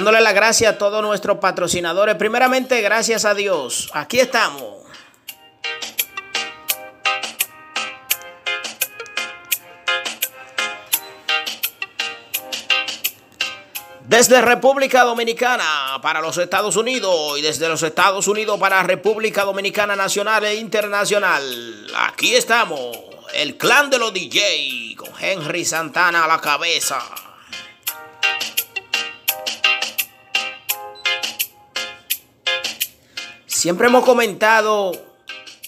Dándole la gracia a todos nuestros patrocinadores. Primeramente, gracias a Dios. Aquí estamos. Desde República Dominicana para los Estados Unidos y desde los Estados Unidos para República Dominicana Nacional e Internacional. Aquí estamos, el clan de los DJ con Henry Santana a la cabeza. Siempre hemos comentado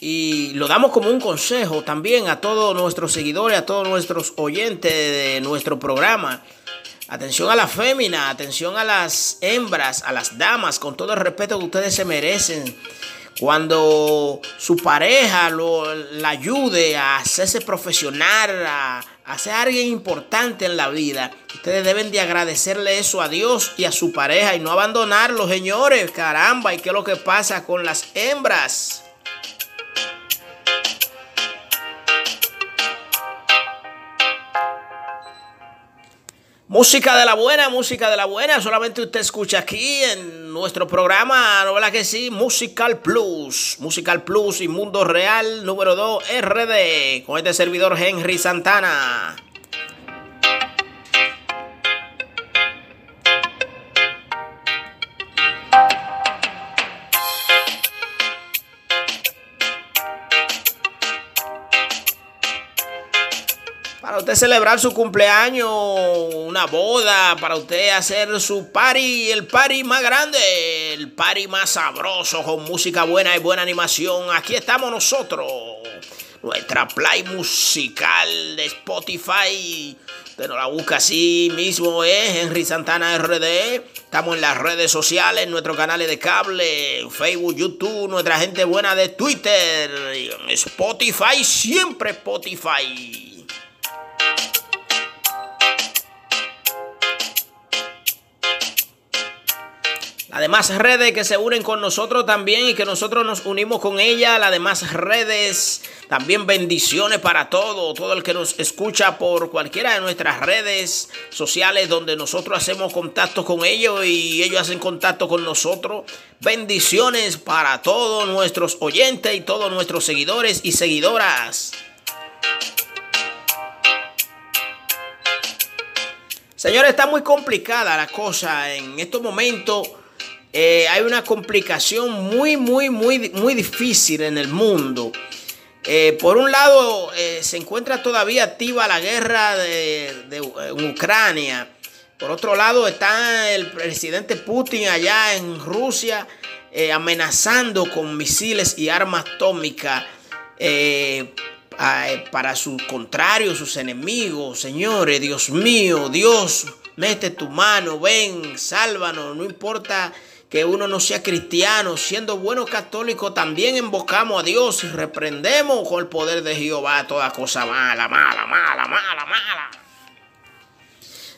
y lo damos como un consejo también a todos nuestros seguidores, a todos nuestros oyentes de nuestro programa Atención a la fémina, atención a las hembras, a las damas, con todo el respeto que ustedes se merecen. Cuando su pareja lo, la ayude a hacerse profesional, a, a alguien importante en la vida, ustedes deben de agradecerle eso a Dios y a su pareja y no abandonarlo, señores. Caramba, ¿y qué es lo que pasa con las hembras? Música de la buena, música de la buena. Solamente usted escucha aquí en nuestro programa, ¿no verdad que sí? Musical Plus. Musical Plus y Mundo Real número 2 RD. Con este servidor Henry Santana. Celebrar su cumpleaños, una boda, para usted hacer su party, el party más grande, el party más sabroso, con música buena y buena animación. Aquí estamos nosotros. Nuestra play musical de Spotify. Usted nos la busca así mismo, ¿eh? Henry Santana RD. Estamos en las redes sociales, en nuestros canales de cable, Facebook, YouTube, nuestra gente buena de Twitter, Spotify, siempre Spotify. Las demás redes que se unen con nosotros también y que nosotros nos unimos con ella. Las demás redes, también bendiciones para todo, todo el que nos escucha por cualquiera de nuestras redes sociales donde nosotros hacemos contacto con ellos y ellos hacen contacto con nosotros. Bendiciones para todos nuestros oyentes y todos nuestros seguidores y seguidoras. Señores, está muy complicada la cosa en estos momentos eh, hay una complicación muy, muy, muy, muy difícil en el mundo. Eh, por un lado, eh, se encuentra todavía activa la guerra de, Ucrania. Por otro lado, está el presidente Putin allá en Rusia amenazando con misiles y armas atómicas para sus contrarios, sus enemigos. Señores, Dios mío, Dios, mete tu mano, ven, sálvanos, no importa que uno no sea cristiano, siendo bueno católico, también invocamos a Dios y reprendemos con el poder de Jehová toda cosa mala, mala, mala, mala, mala.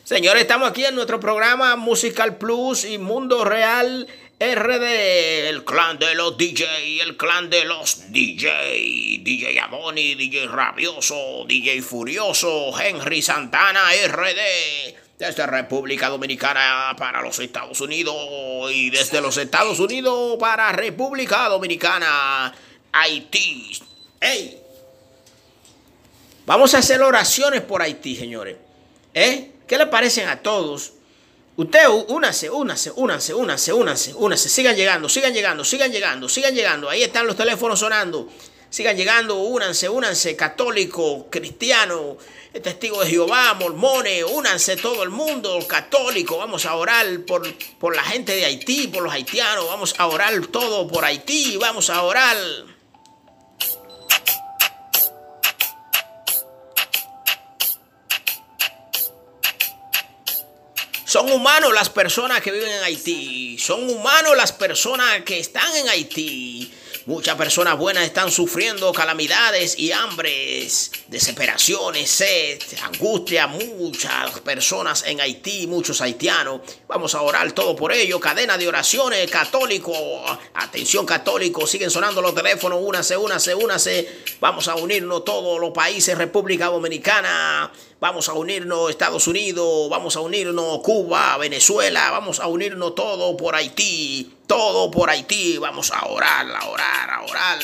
Señores, estamos aquí en nuestro programa Musical Plus y Mundo Real RD, el clan de los DJ, el clan de los DJ, DJ Amoni, DJ Rabioso, DJ Furioso, Henry Santana RD desde República Dominicana para los Estados Unidos y desde los Estados Unidos para República Dominicana, Haití. ¡Ey! Vamos a hacer oraciones por Haití, señores. ¿Eh? ¿Qué le parecen a todos? Usted, únase, únase, únase, únase, únase, únase. Sigan llegando, sigan llegando, sigan llegando, sigan llegando. Ahí están los teléfonos sonando. Sigan llegando, únanse, únanse, católico, cristiano, testigo de Jehová, mormones, únanse todo el mundo, católico, vamos a orar por, por la gente de Haití, por los haitianos, vamos a orar todo por Haití, vamos a orar. Son humanos las personas que viven en Haití. Son humanos las personas que están en Haití. Muchas personas buenas están sufriendo calamidades y hambres, desesperaciones, sed, angustia. Muchas personas en Haití, muchos haitianos. Vamos a orar todo por ello. Cadena de oraciones, católico. Atención católico, siguen sonando los teléfonos. Únase, únase, únase. Vamos a unirnos todos los países, República Dominicana. vamos a unirnos Estados Unidos, vamos a unirnos Cuba, Venezuela, vamos a unirnos todo por Haití, todo por Haití, vamos a orar, a orar, a orar.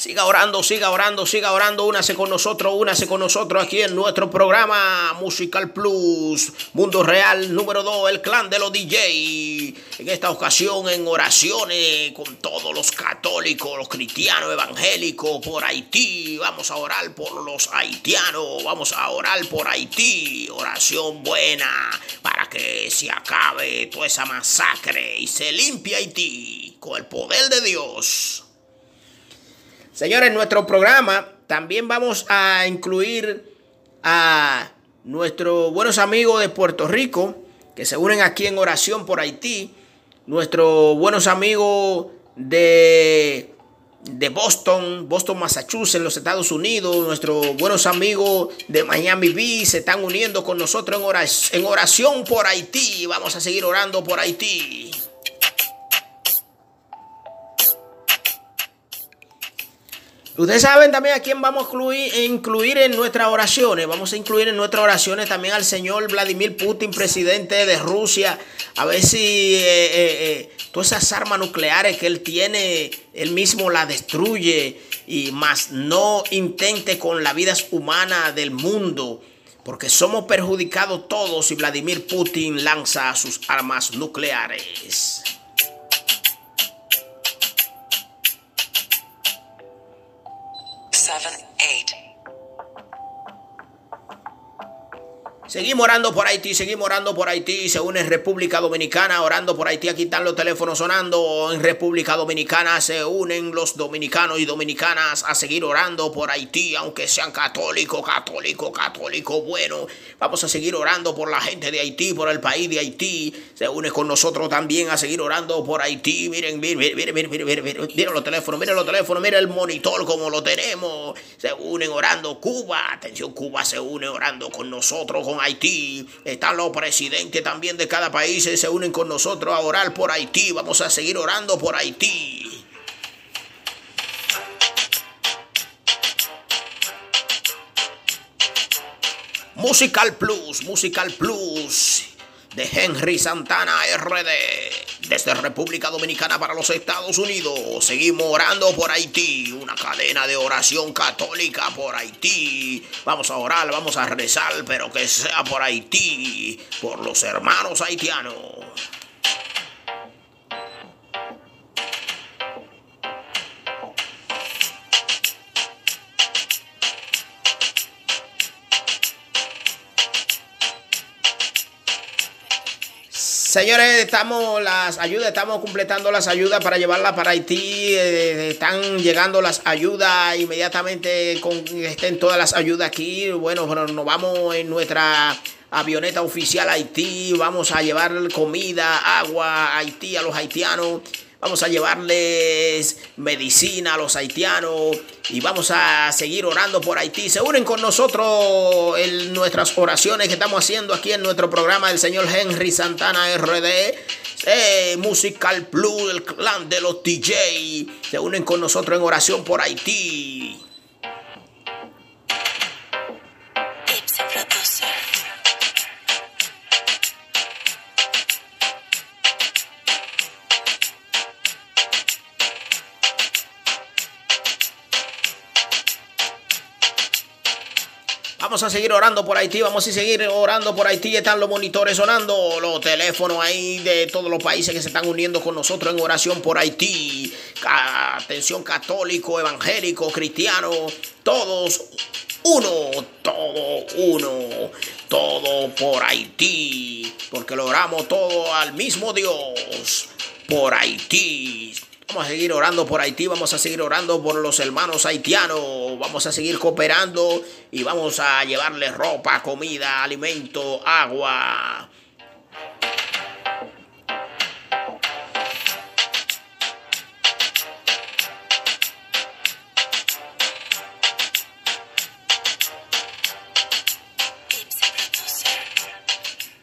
Siga orando, siga orando, siga orando. Únase con nosotros, únase con nosotros aquí en nuestro programa Musical Plus, Mundo Real número 2, el clan de los DJ. En esta ocasión en oraciones con todos los católicos, los cristianos evangélicos por Haití. Vamos a orar por los haitianos, vamos a orar por Haití. Oración buena para que se acabe toda esa masacre y se limpie Haití con el poder de Dios. Señores, en nuestro programa también vamos a incluir a nuestros buenos amigos de Puerto Rico que se unen aquí en oración por Haití, nuestros buenos amigos de, de Boston, Boston, Massachusetts, en los Estados Unidos, nuestros buenos amigos de Miami Beach se están uniendo con nosotros en oración, en oración por Haití. Vamos a seguir orando por Haití. Ustedes saben también a quién vamos a incluir, en nuestras oraciones. Vamos a incluir en nuestras oraciones también al señor Vladimir Putin, presidente de Rusia. A ver si eh, eh, eh, todas esas armas nucleares que él tiene, él mismo las destruye y más no intente con la vida humana del mundo. Porque somos perjudicados todos si Vladimir Putin lanza sus armas nucleares. Seguimos orando por Haití, seguimos orando por Haití. Se une República Dominicana, orando por Haití. Aquí están los teléfonos sonando. En República Dominicana se unen los dominicanos y dominicanas a seguir orando por Haití, aunque sean católicos, católicos, católicos. Bueno, vamos a seguir orando por la gente de Haití, por el país de Haití. Se une con nosotros también a seguir orando por Haití. Miren, miren, miren, miren, miren, miren, miren, miren los teléfonos, miren los teléfonos, miren el monitor como lo tenemos. Se unen orando Cuba. Atención, Cuba se une orando con nosotros, con Haití. Están los presidentes también de cada país. Se unen con nosotros a orar por Haití. Vamos a seguir orando por Haití. Musical Plus, Musical Plus de Henry Santana RD desde República Dominicana para los Estados Unidos. Seguimos orando por Haití, una cadena de oración católica por Haití. Vamos a orar, vamos a rezar, pero que sea por Haití, por los hermanos haitianos. Señores, estamos las ayudas, estamos completando las ayudas para llevarlas para Haití. Eh, están llegando las ayudas inmediatamente con estén todas las ayudas aquí. Bueno, nos vamos en nuestra avioneta oficial a Haití. Vamos a llevar comida, agua a Haití a los haitianos. Vamos a llevarles medicina a los haitianos y vamos a seguir orando por Haití. Se unen con nosotros en nuestras oraciones que estamos haciendo aquí en nuestro programa del señor Henry Santana RD. Eh, Musical Plus, el clan de los DJ. Se unen con nosotros en oración por Haití. Vamos a seguir orando por Haití, vamos a seguir orando por Haití. Están los monitores sonando, los teléfonos ahí de todos los países que se están uniendo con nosotros en oración por Haití. Atención católico, evangélico, cristiano, todos uno, todo uno, todo por Haití, porque logramos todo al mismo Dios, por Haití. Vamos a seguir orando por Haití, vamos a seguir orando por los hermanos haitianos, vamos a seguir cooperando y vamos a llevarles ropa, comida, alimento, agua.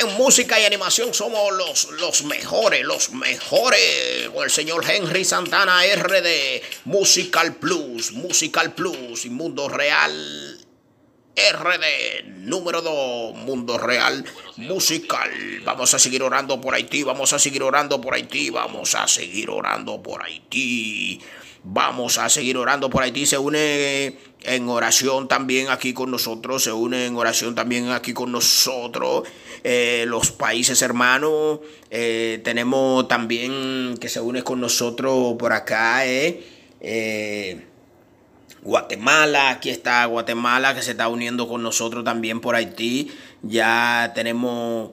En música y animación somos los, los mejores, los mejores. Con el señor Henry Santana RD, Musical Plus, Musical Plus y Mundo Real RD, número 2, Mundo Real Musical. Vamos a seguir orando por Haití, vamos a seguir orando por Haití, vamos a seguir orando por Haití. Vamos a seguir orando por Haití. Se une en oración también aquí con nosotros. Se une en oración también aquí con nosotros. Eh, los países hermanos. Eh, tenemos también que se une con nosotros por acá. Eh, Guatemala, aquí está Guatemala que se está uniendo con nosotros también por Haití. Ya tenemos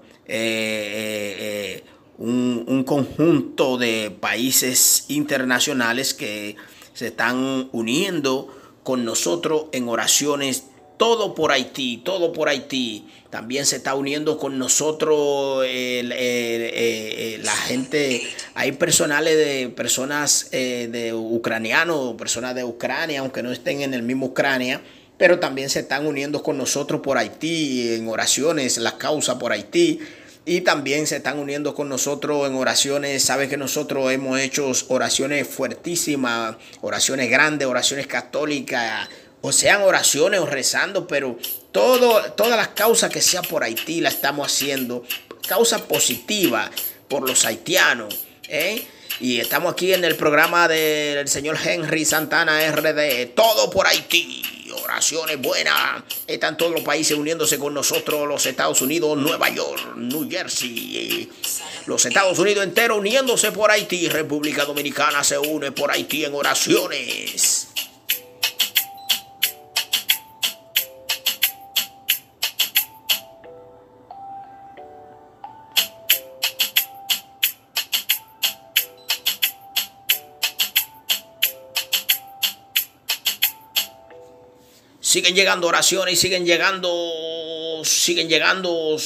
un, conjunto de países internacionales que se están uniendo con nosotros en oraciones. Todo por Haití, todo por Haití. También se está uniendo con nosotros la gente. Hay personales de personas eh, de ucranianos, personas de Ucrania, aunque no estén en el mismo Ucrania, pero también se están uniendo con nosotros por Haití en oraciones, la causa por Haití y también se están uniendo con nosotros en oraciones. Sabes que nosotros hemos hecho oraciones fuertísimas, oraciones grandes, oraciones católicas, o sean oraciones o rezando, pero todo, todas las causas que sea por Haití la estamos haciendo, causa positiva por los haitianos. ¿eh? Y estamos aquí en el programa del señor Henry Santana RD, todo por Haití oraciones buenas. Están todos los países uniéndose con nosotros, los Estados Unidos, Nueva York, New Jersey, los Estados Unidos enteros uniéndose por Haití, República Dominicana se une por Haití en oraciones. Siguen llegando oraciones, siguen llegando, siguen llegando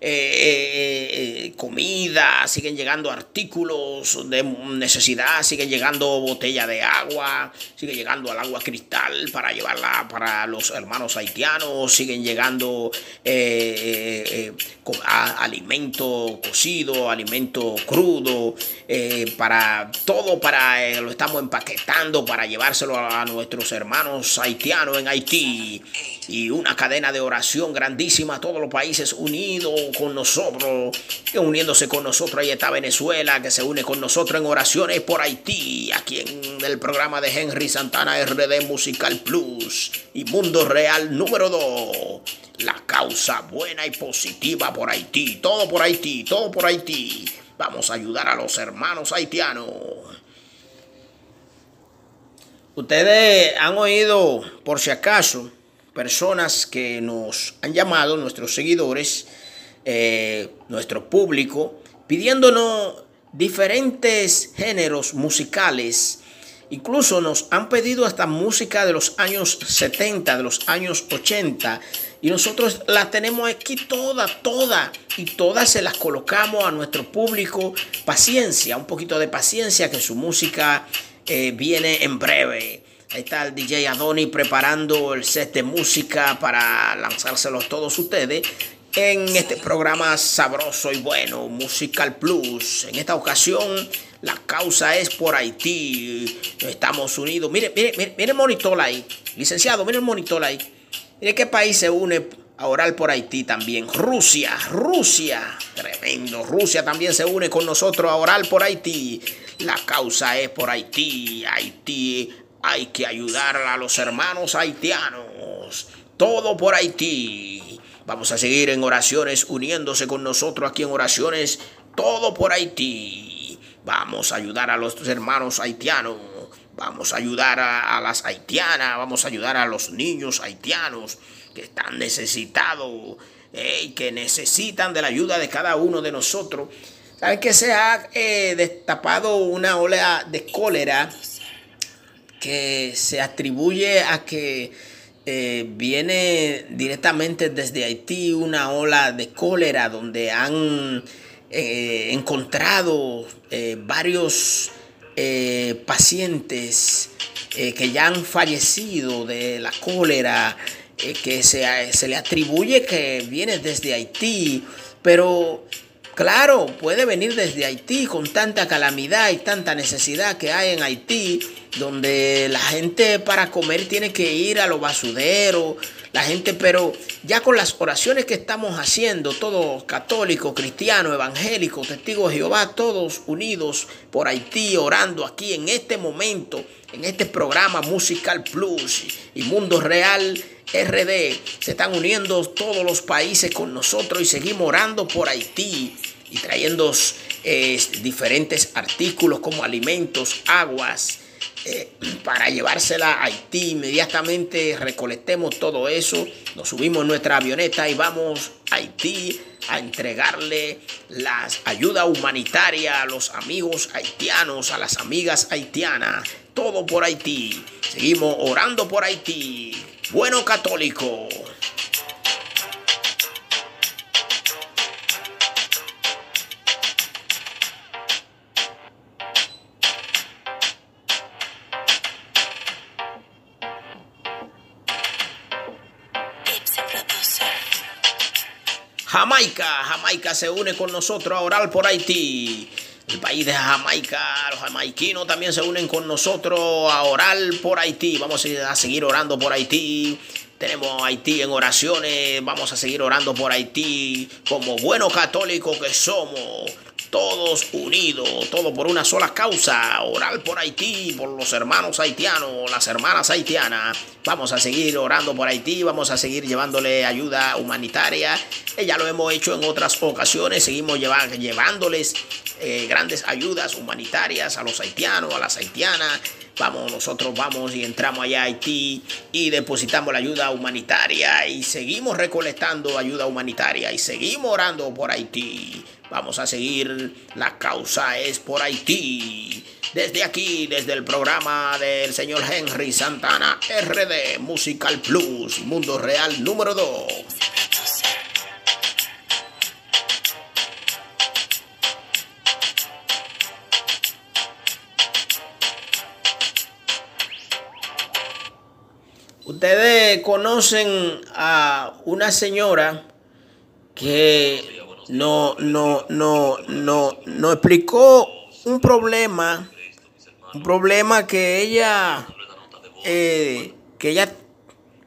eh, eh, eh, comida, siguen llegando artículos de necesidad, siguen llegando botella de agua, sigue llegando al agua cristal para llevarla para los hermanos haitianos, siguen llegando alimento cocido, alimento crudo, para todo, para lo estamos empaquetando para llevárselo a nuestros hermanos haitianos en Haití y una cadena de oración grandísima, todos los países unidos con nosotros, uniéndose con nosotros. Ahí está Venezuela, que se une con nosotros en oraciones por Haití, aquí en el programa de Henry Santana RD Musical Plus y Mundo Real número 2. La causa buena y positiva por Haití, todo por Haití, todo por Haití. Vamos a ayudar a los hermanos haitianos. Ustedes han oído, por si acaso, personas que nos han llamado, nuestros seguidores, eh, nuestro público, pidiéndonos diferentes géneros musicales. Incluso nos han pedido hasta música de los años 70, de los años 80. Y nosotros la tenemos aquí toda, toda. Y todas se las colocamos a nuestro público. Paciencia, un poquito de paciencia, que su música eh, viene en breve. Ahí está el DJ Adoni preparando el set de música para lanzárselos todos ustedes en este programa sabroso y bueno, Musical Plus. En esta ocasión, la causa es por Haití, Estamos Unidos. Mire, mire, mire, mire el monitor ahí. Licenciado, mire el monitor ahí. Mire qué país se une a orar por Haití también. Rusia, Rusia. Tremendo. Rusia también se une con nosotros a orar por Haití. La causa es por Haití. Haití hay que ayudar a los hermanos haitianos. Todo por Haití. Vamos a seguir en oraciones, uniéndose con nosotros aquí en oraciones. Todo por Haití. Vamos a ayudar a los hermanos haitianos. Vamos a ayudar a, las haitianas. Vamos a ayudar a los niños haitianos que están necesitados. y que necesitan de la ayuda de cada uno de nosotros. ¿Saben que se ha eh, destapado una ola de cólera que se atribuye a que eh, viene directamente desde Haití una ola de cólera donde han eh, encontrado eh, varios pacientes que ya han fallecido de la cólera, que se, se, le atribuye que viene desde Haití. Pero claro, puede venir desde Haití con tanta calamidad y tanta necesidad que hay en Haití, donde la gente para comer tiene que ir a los basuderos, la gente, pero ya con las oraciones que estamos haciendo, todos católicos, cristianos, evangélicos, testigos de Jehová, todos unidos por Haití, orando aquí en este momento, en este programa Musical Plus y Mundo Real RD, se están uniendo todos los países con nosotros y seguimos orando por Haití y trayendo eh, diferentes artículos como alimentos, aguas, eh, para llevársela a Haití. Inmediatamente recolectemos todo eso, nos subimos en nuestra avioneta y vamos a Haití a entregarle la ayuda humanitaria a los amigos haitianos, a las amigas haitianas, todo por Haití. Seguimos orando por Haití. Bueno católico. Jamaica, Jamaica se une con nosotros a orar por Haití. El país de Jamaica, los jamaiquinos también se unen con nosotros a orar por Haití. Vamos a seguir orando por Haití. Tenemos Haití en oraciones. Vamos a seguir orando por Haití como buenos católicos que somos todos unidos, todos por una sola causa, orar por Haití, por los hermanos haitianos, las hermanas haitianas. Vamos a seguir orando por Haití, vamos a seguir llevándole ayuda humanitaria. Ya lo hemos hecho en otras ocasiones, seguimos llevándoles eh, grandes ayudas humanitarias a los haitianos, a las haitianas. Vamos, nosotros vamos y entramos allá a Haití y depositamos la ayuda humanitaria y seguimos recolectando ayuda humanitaria y seguimos orando por Haití. Vamos a seguir. La causa es por Haití. Desde aquí, desde el programa del señor Henry Santana, RD Musical Plus, Mundo Real número 2. Ustedes conocen a una señora que no, no, no, no, no explicó un problema, un problema que ella, eh, que ella,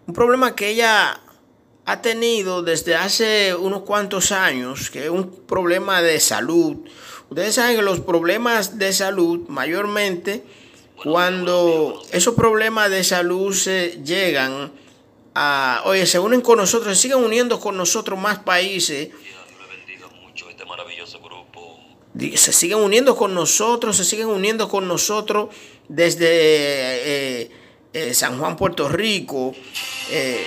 un problema que ella ha tenido desde hace unos cuantos años, que es un problema de salud. Ustedes saben que los problemas de salud, mayormente, cuando esos problemas de salud se llegan a, oye, se unen con nosotros, se siguen uniendo con nosotros más países se siguen uniendo con nosotros, se siguen uniendo con nosotros desde eh, eh, San Juan, Puerto Rico. Eh,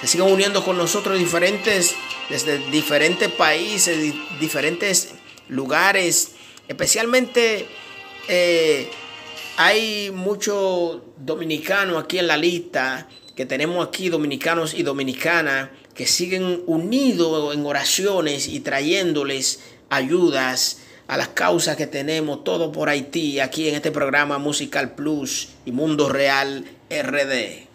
se siguen uniendo con nosotros diferentes, desde diferentes países, diferentes lugares. Especialmente hay muchos dominicanos aquí en la lista que tenemos aquí, dominicanos y dominicanas, que siguen unidos en oraciones y trayéndoles ayudas a las causas que tenemos, todo por Haití, aquí en este programa Musical Plus y Mundo Real RD.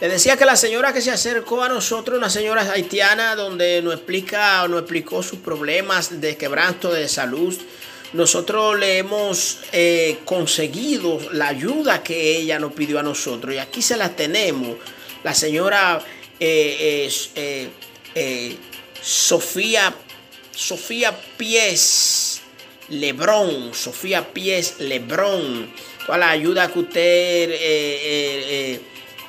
Le decía que la señora que se acercó a nosotros, una señora haitiana, donde nos explica, nos explicó sus problemas de quebranto de salud, nosotros le hemos eh, conseguido la ayuda que ella nos pidió a nosotros y aquí se la tenemos. La señora eh, eh, Sofía, Sofía Pies Lebrón, Sofía Pies Lebrón, toda la ayuda que usted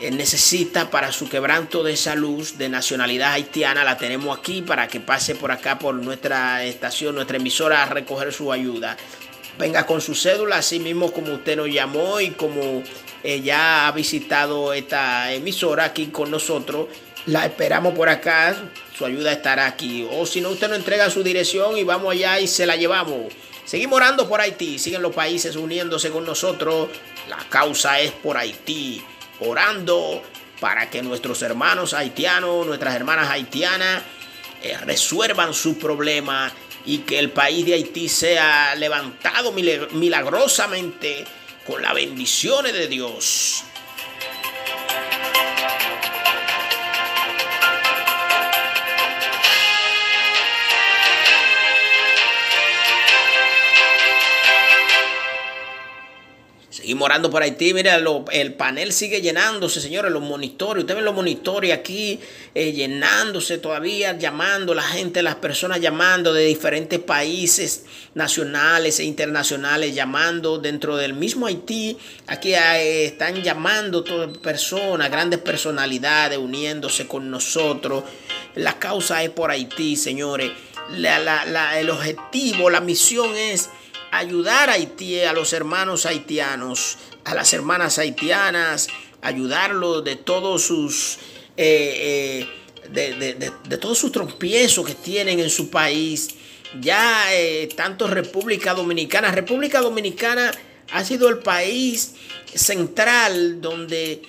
eh, necesita para su quebranto de salud de nacionalidad haitiana, la tenemos aquí para que pase por acá por nuestra estación, nuestra emisora a recoger su ayuda. Venga con su cédula, así mismo como usted nos llamó y como ella ha visitado esta emisora aquí con nosotros. La esperamos por acá, su ayuda estará aquí. O si no, usted nos entrega su dirección y vamos allá y se la llevamos. Seguimos orando por Haití, siguen los países uniéndose con nosotros. La causa es por Haití orando para que nuestros hermanos haitianos, nuestras hermanas haitianas, eh, resuelvan su problema y que el país de Haití sea levantado milagrosamente con las bendiciones de Dios. Seguimos orando por Haití. Mira, el panel sigue llenándose, señores, los monitores. Ustedes ven los monitores aquí eh, llenándose todavía, llamando la gente, las personas llamando de diferentes países nacionales e internacionales, llamando dentro del mismo Haití. Aquí eh, están llamando todas personas, grandes personalidades uniéndose con nosotros. La causa es por Haití, señores. el objetivo, la misión es ayudar a Haití, a los hermanos haitianos, a las hermanas haitianas, ayudarlos de todos sus eh, eh, de, todos sus trompiezos que tienen en su país. Ya eh, tanto República Dominicana, República Dominicana ha sido el país central donde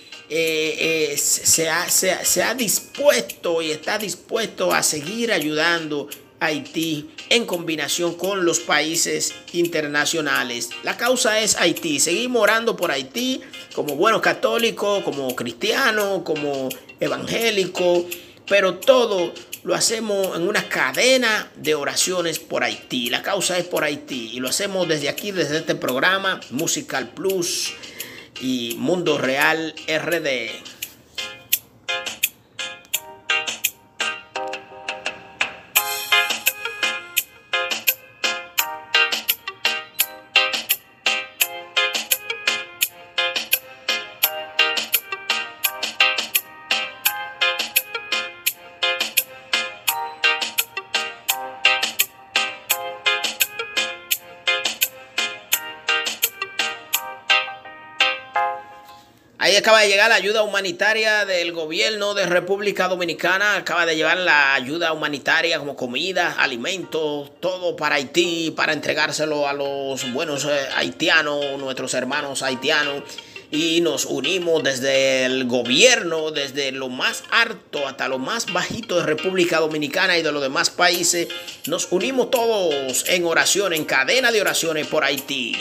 se, ha, se ha dispuesto y está dispuesto a seguir ayudando Haití en combinación con los países internacionales. La causa es Haití. Seguimos orando por Haití como buenos católicos, como cristianos, como evangélicos, pero todo lo hacemos en una cadena de oraciones por Haití. La causa es por Haití y lo hacemos desde aquí, desde este programa Musical Plus y Mundo Real RD. Acaba de llegar la ayuda humanitaria del gobierno de República Dominicana. Acaba de llevar la ayuda humanitaria como comida, alimentos, todo para Haití, para entregárselo a los buenos eh, haitianos, nuestros hermanos haitianos. Y nos unimos desde el gobierno, desde lo más alto hasta lo más bajito de República Dominicana y de los demás países. Nos unimos todos en oración, en cadena de oraciones por Haití.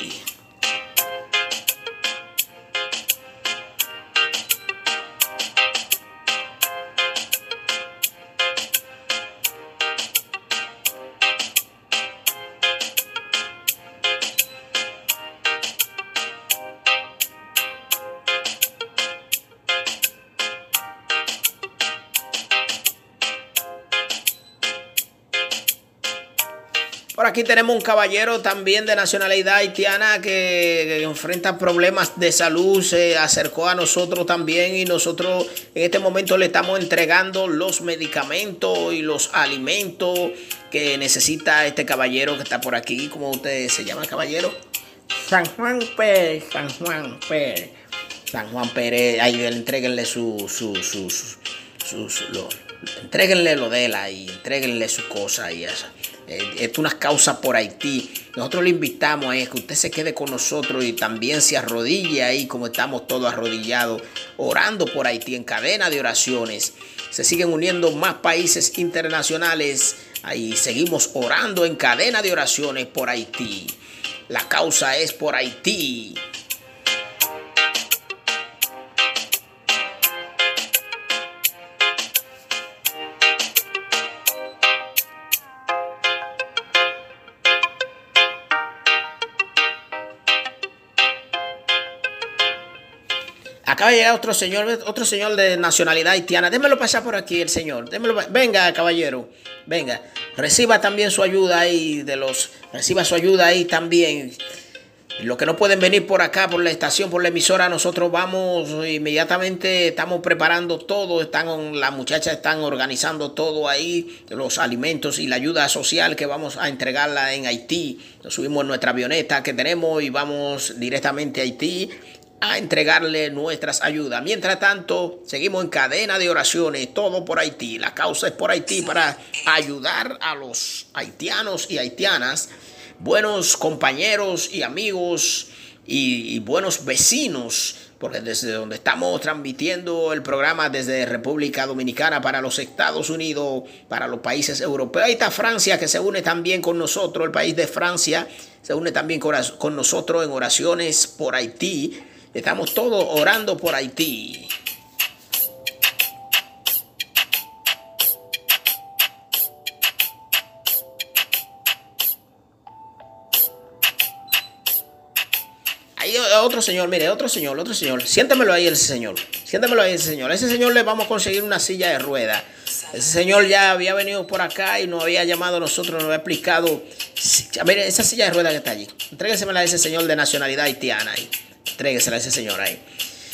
Aquí tenemos un caballero también de nacionalidad haitiana que, enfrenta problemas de salud. Se acercó a nosotros también y nosotros en este momento le estamos entregando los medicamentos y los alimentos que necesita este caballero que está por aquí. ¿Cómo usted se llama, caballero? San Juan Pérez, San Juan Pérez. San Juan Pérez, ahí entreguenle su, su, sus, sus, lo, entreguenle lo de él ahí, entreguenle su cosa y eso. Eh, es una causa por Haití. Nosotros le invitamos a que usted se quede con nosotros y también se arrodille ahí como estamos todos arrodillados, orando por Haití en cadena de oraciones. Se siguen uniendo más países internacionales. Ahí seguimos orando en cadena de oraciones por Haití. La causa es por Haití. Acaba de llegar otro señor, otro señor de nacionalidad haitiana. Démelo pasar por aquí, el señor. venga, caballero. Venga. Reciba también su ayuda ahí de los. Reciba su ayuda ahí también. Los que no pueden venir por acá, por la estación, por la emisora, nosotros vamos inmediatamente, estamos preparando todo, están, las muchachas están organizando todo ahí, los alimentos y la ayuda social que vamos a entregarla en Haití. Nos subimos en nuestra avioneta que tenemos y vamos directamente a Haití a entregarle nuestras ayudas. Mientras tanto, seguimos en cadena de oraciones, todo por Haití. La causa es por Haití para ayudar a los haitianos y haitianas, buenos compañeros y amigos y, buenos vecinos porque desde donde estamos transmitiendo el programa desde República Dominicana para los Estados Unidos, para los países europeos. Ahí está Francia que se une también con nosotros, el país de Francia se une también con nosotros en oraciones por Haití. Estamos todos orando por Haití. otro señor, mire, otro señor, otro señor. Siéntamelo ahí ese señor. Siéntamelo ahí ese señor. A ese señor le vamos a conseguir una silla de rueda. Ese señor ya había venido por acá y nos había llamado a nosotros, nos había explicado. Mire, esa silla de rueda que está allí. Entréguesemela a ese señor de nacionalidad haitiana ahí. Entréguesela a ese señor ahí.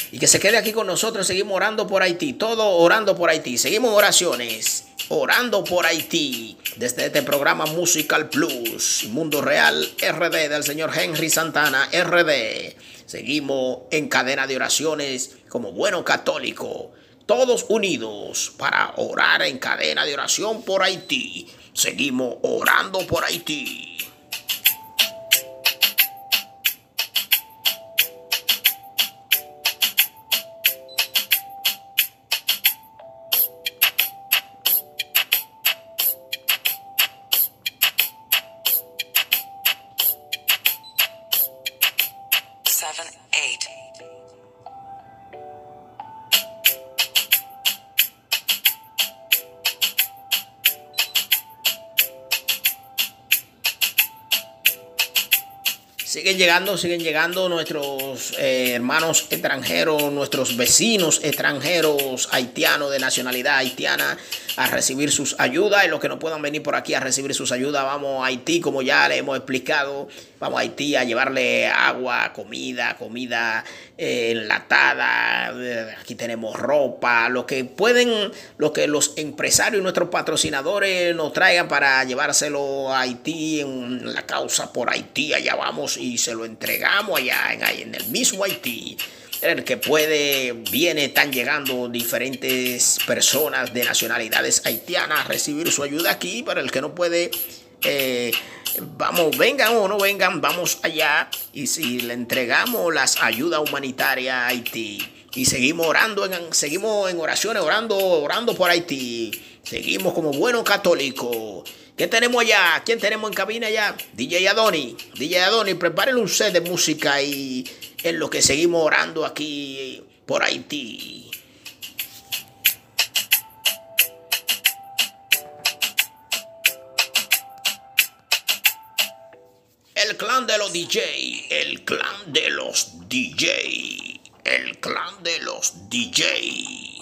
Y que se quede aquí con nosotros. Seguimos orando por Haití. Todo orando por Haití. Seguimos oraciones. Orando por Haití. Desde este programa Musical Plus. Mundo Real RD del señor Henry Santana RD. Seguimos en cadena de oraciones como bueno católico, todos unidos para orar en cadena de oración por Haití. Seguimos orando por Haití. Siguen llegando, siguen llegando nuestros eh, hermanos extranjeros, nuestros vecinos extranjeros haitianos de nacionalidad haitiana a recibir sus ayudas. Y los que no puedan venir por aquí a recibir sus ayudas, vamos a Haití, como ya le hemos explicado, vamos a Haití a llevarle agua, comida, comida eh, enlatada, eh, aquí tenemos ropa, lo que pueden, lo que los empresarios y nuestros patrocinadores nos traigan para llevárselo a Haití en la causa por Haití, allá vamos y se lo entregamos allá en, en el mismo Haití. El que puede, viene, están llegando diferentes personas de nacionalidades haitianas a recibir su ayuda aquí, para el que no puede, eh, vamos, vengan o no vengan, vamos allá y si le entregamos las ayudas humanitarias a Haití y seguimos orando, en, seguimos en oraciones, orando, orando por Haití, seguimos como buenos católicos. ¿Qué tenemos allá? ¿Quién tenemos en cabina allá? DJ Adoni. DJ Adoni, prepárenle un set de música y en lo que seguimos orando aquí por Haití. El clan de los DJ, el clan de los DJ, el clan de los DJ.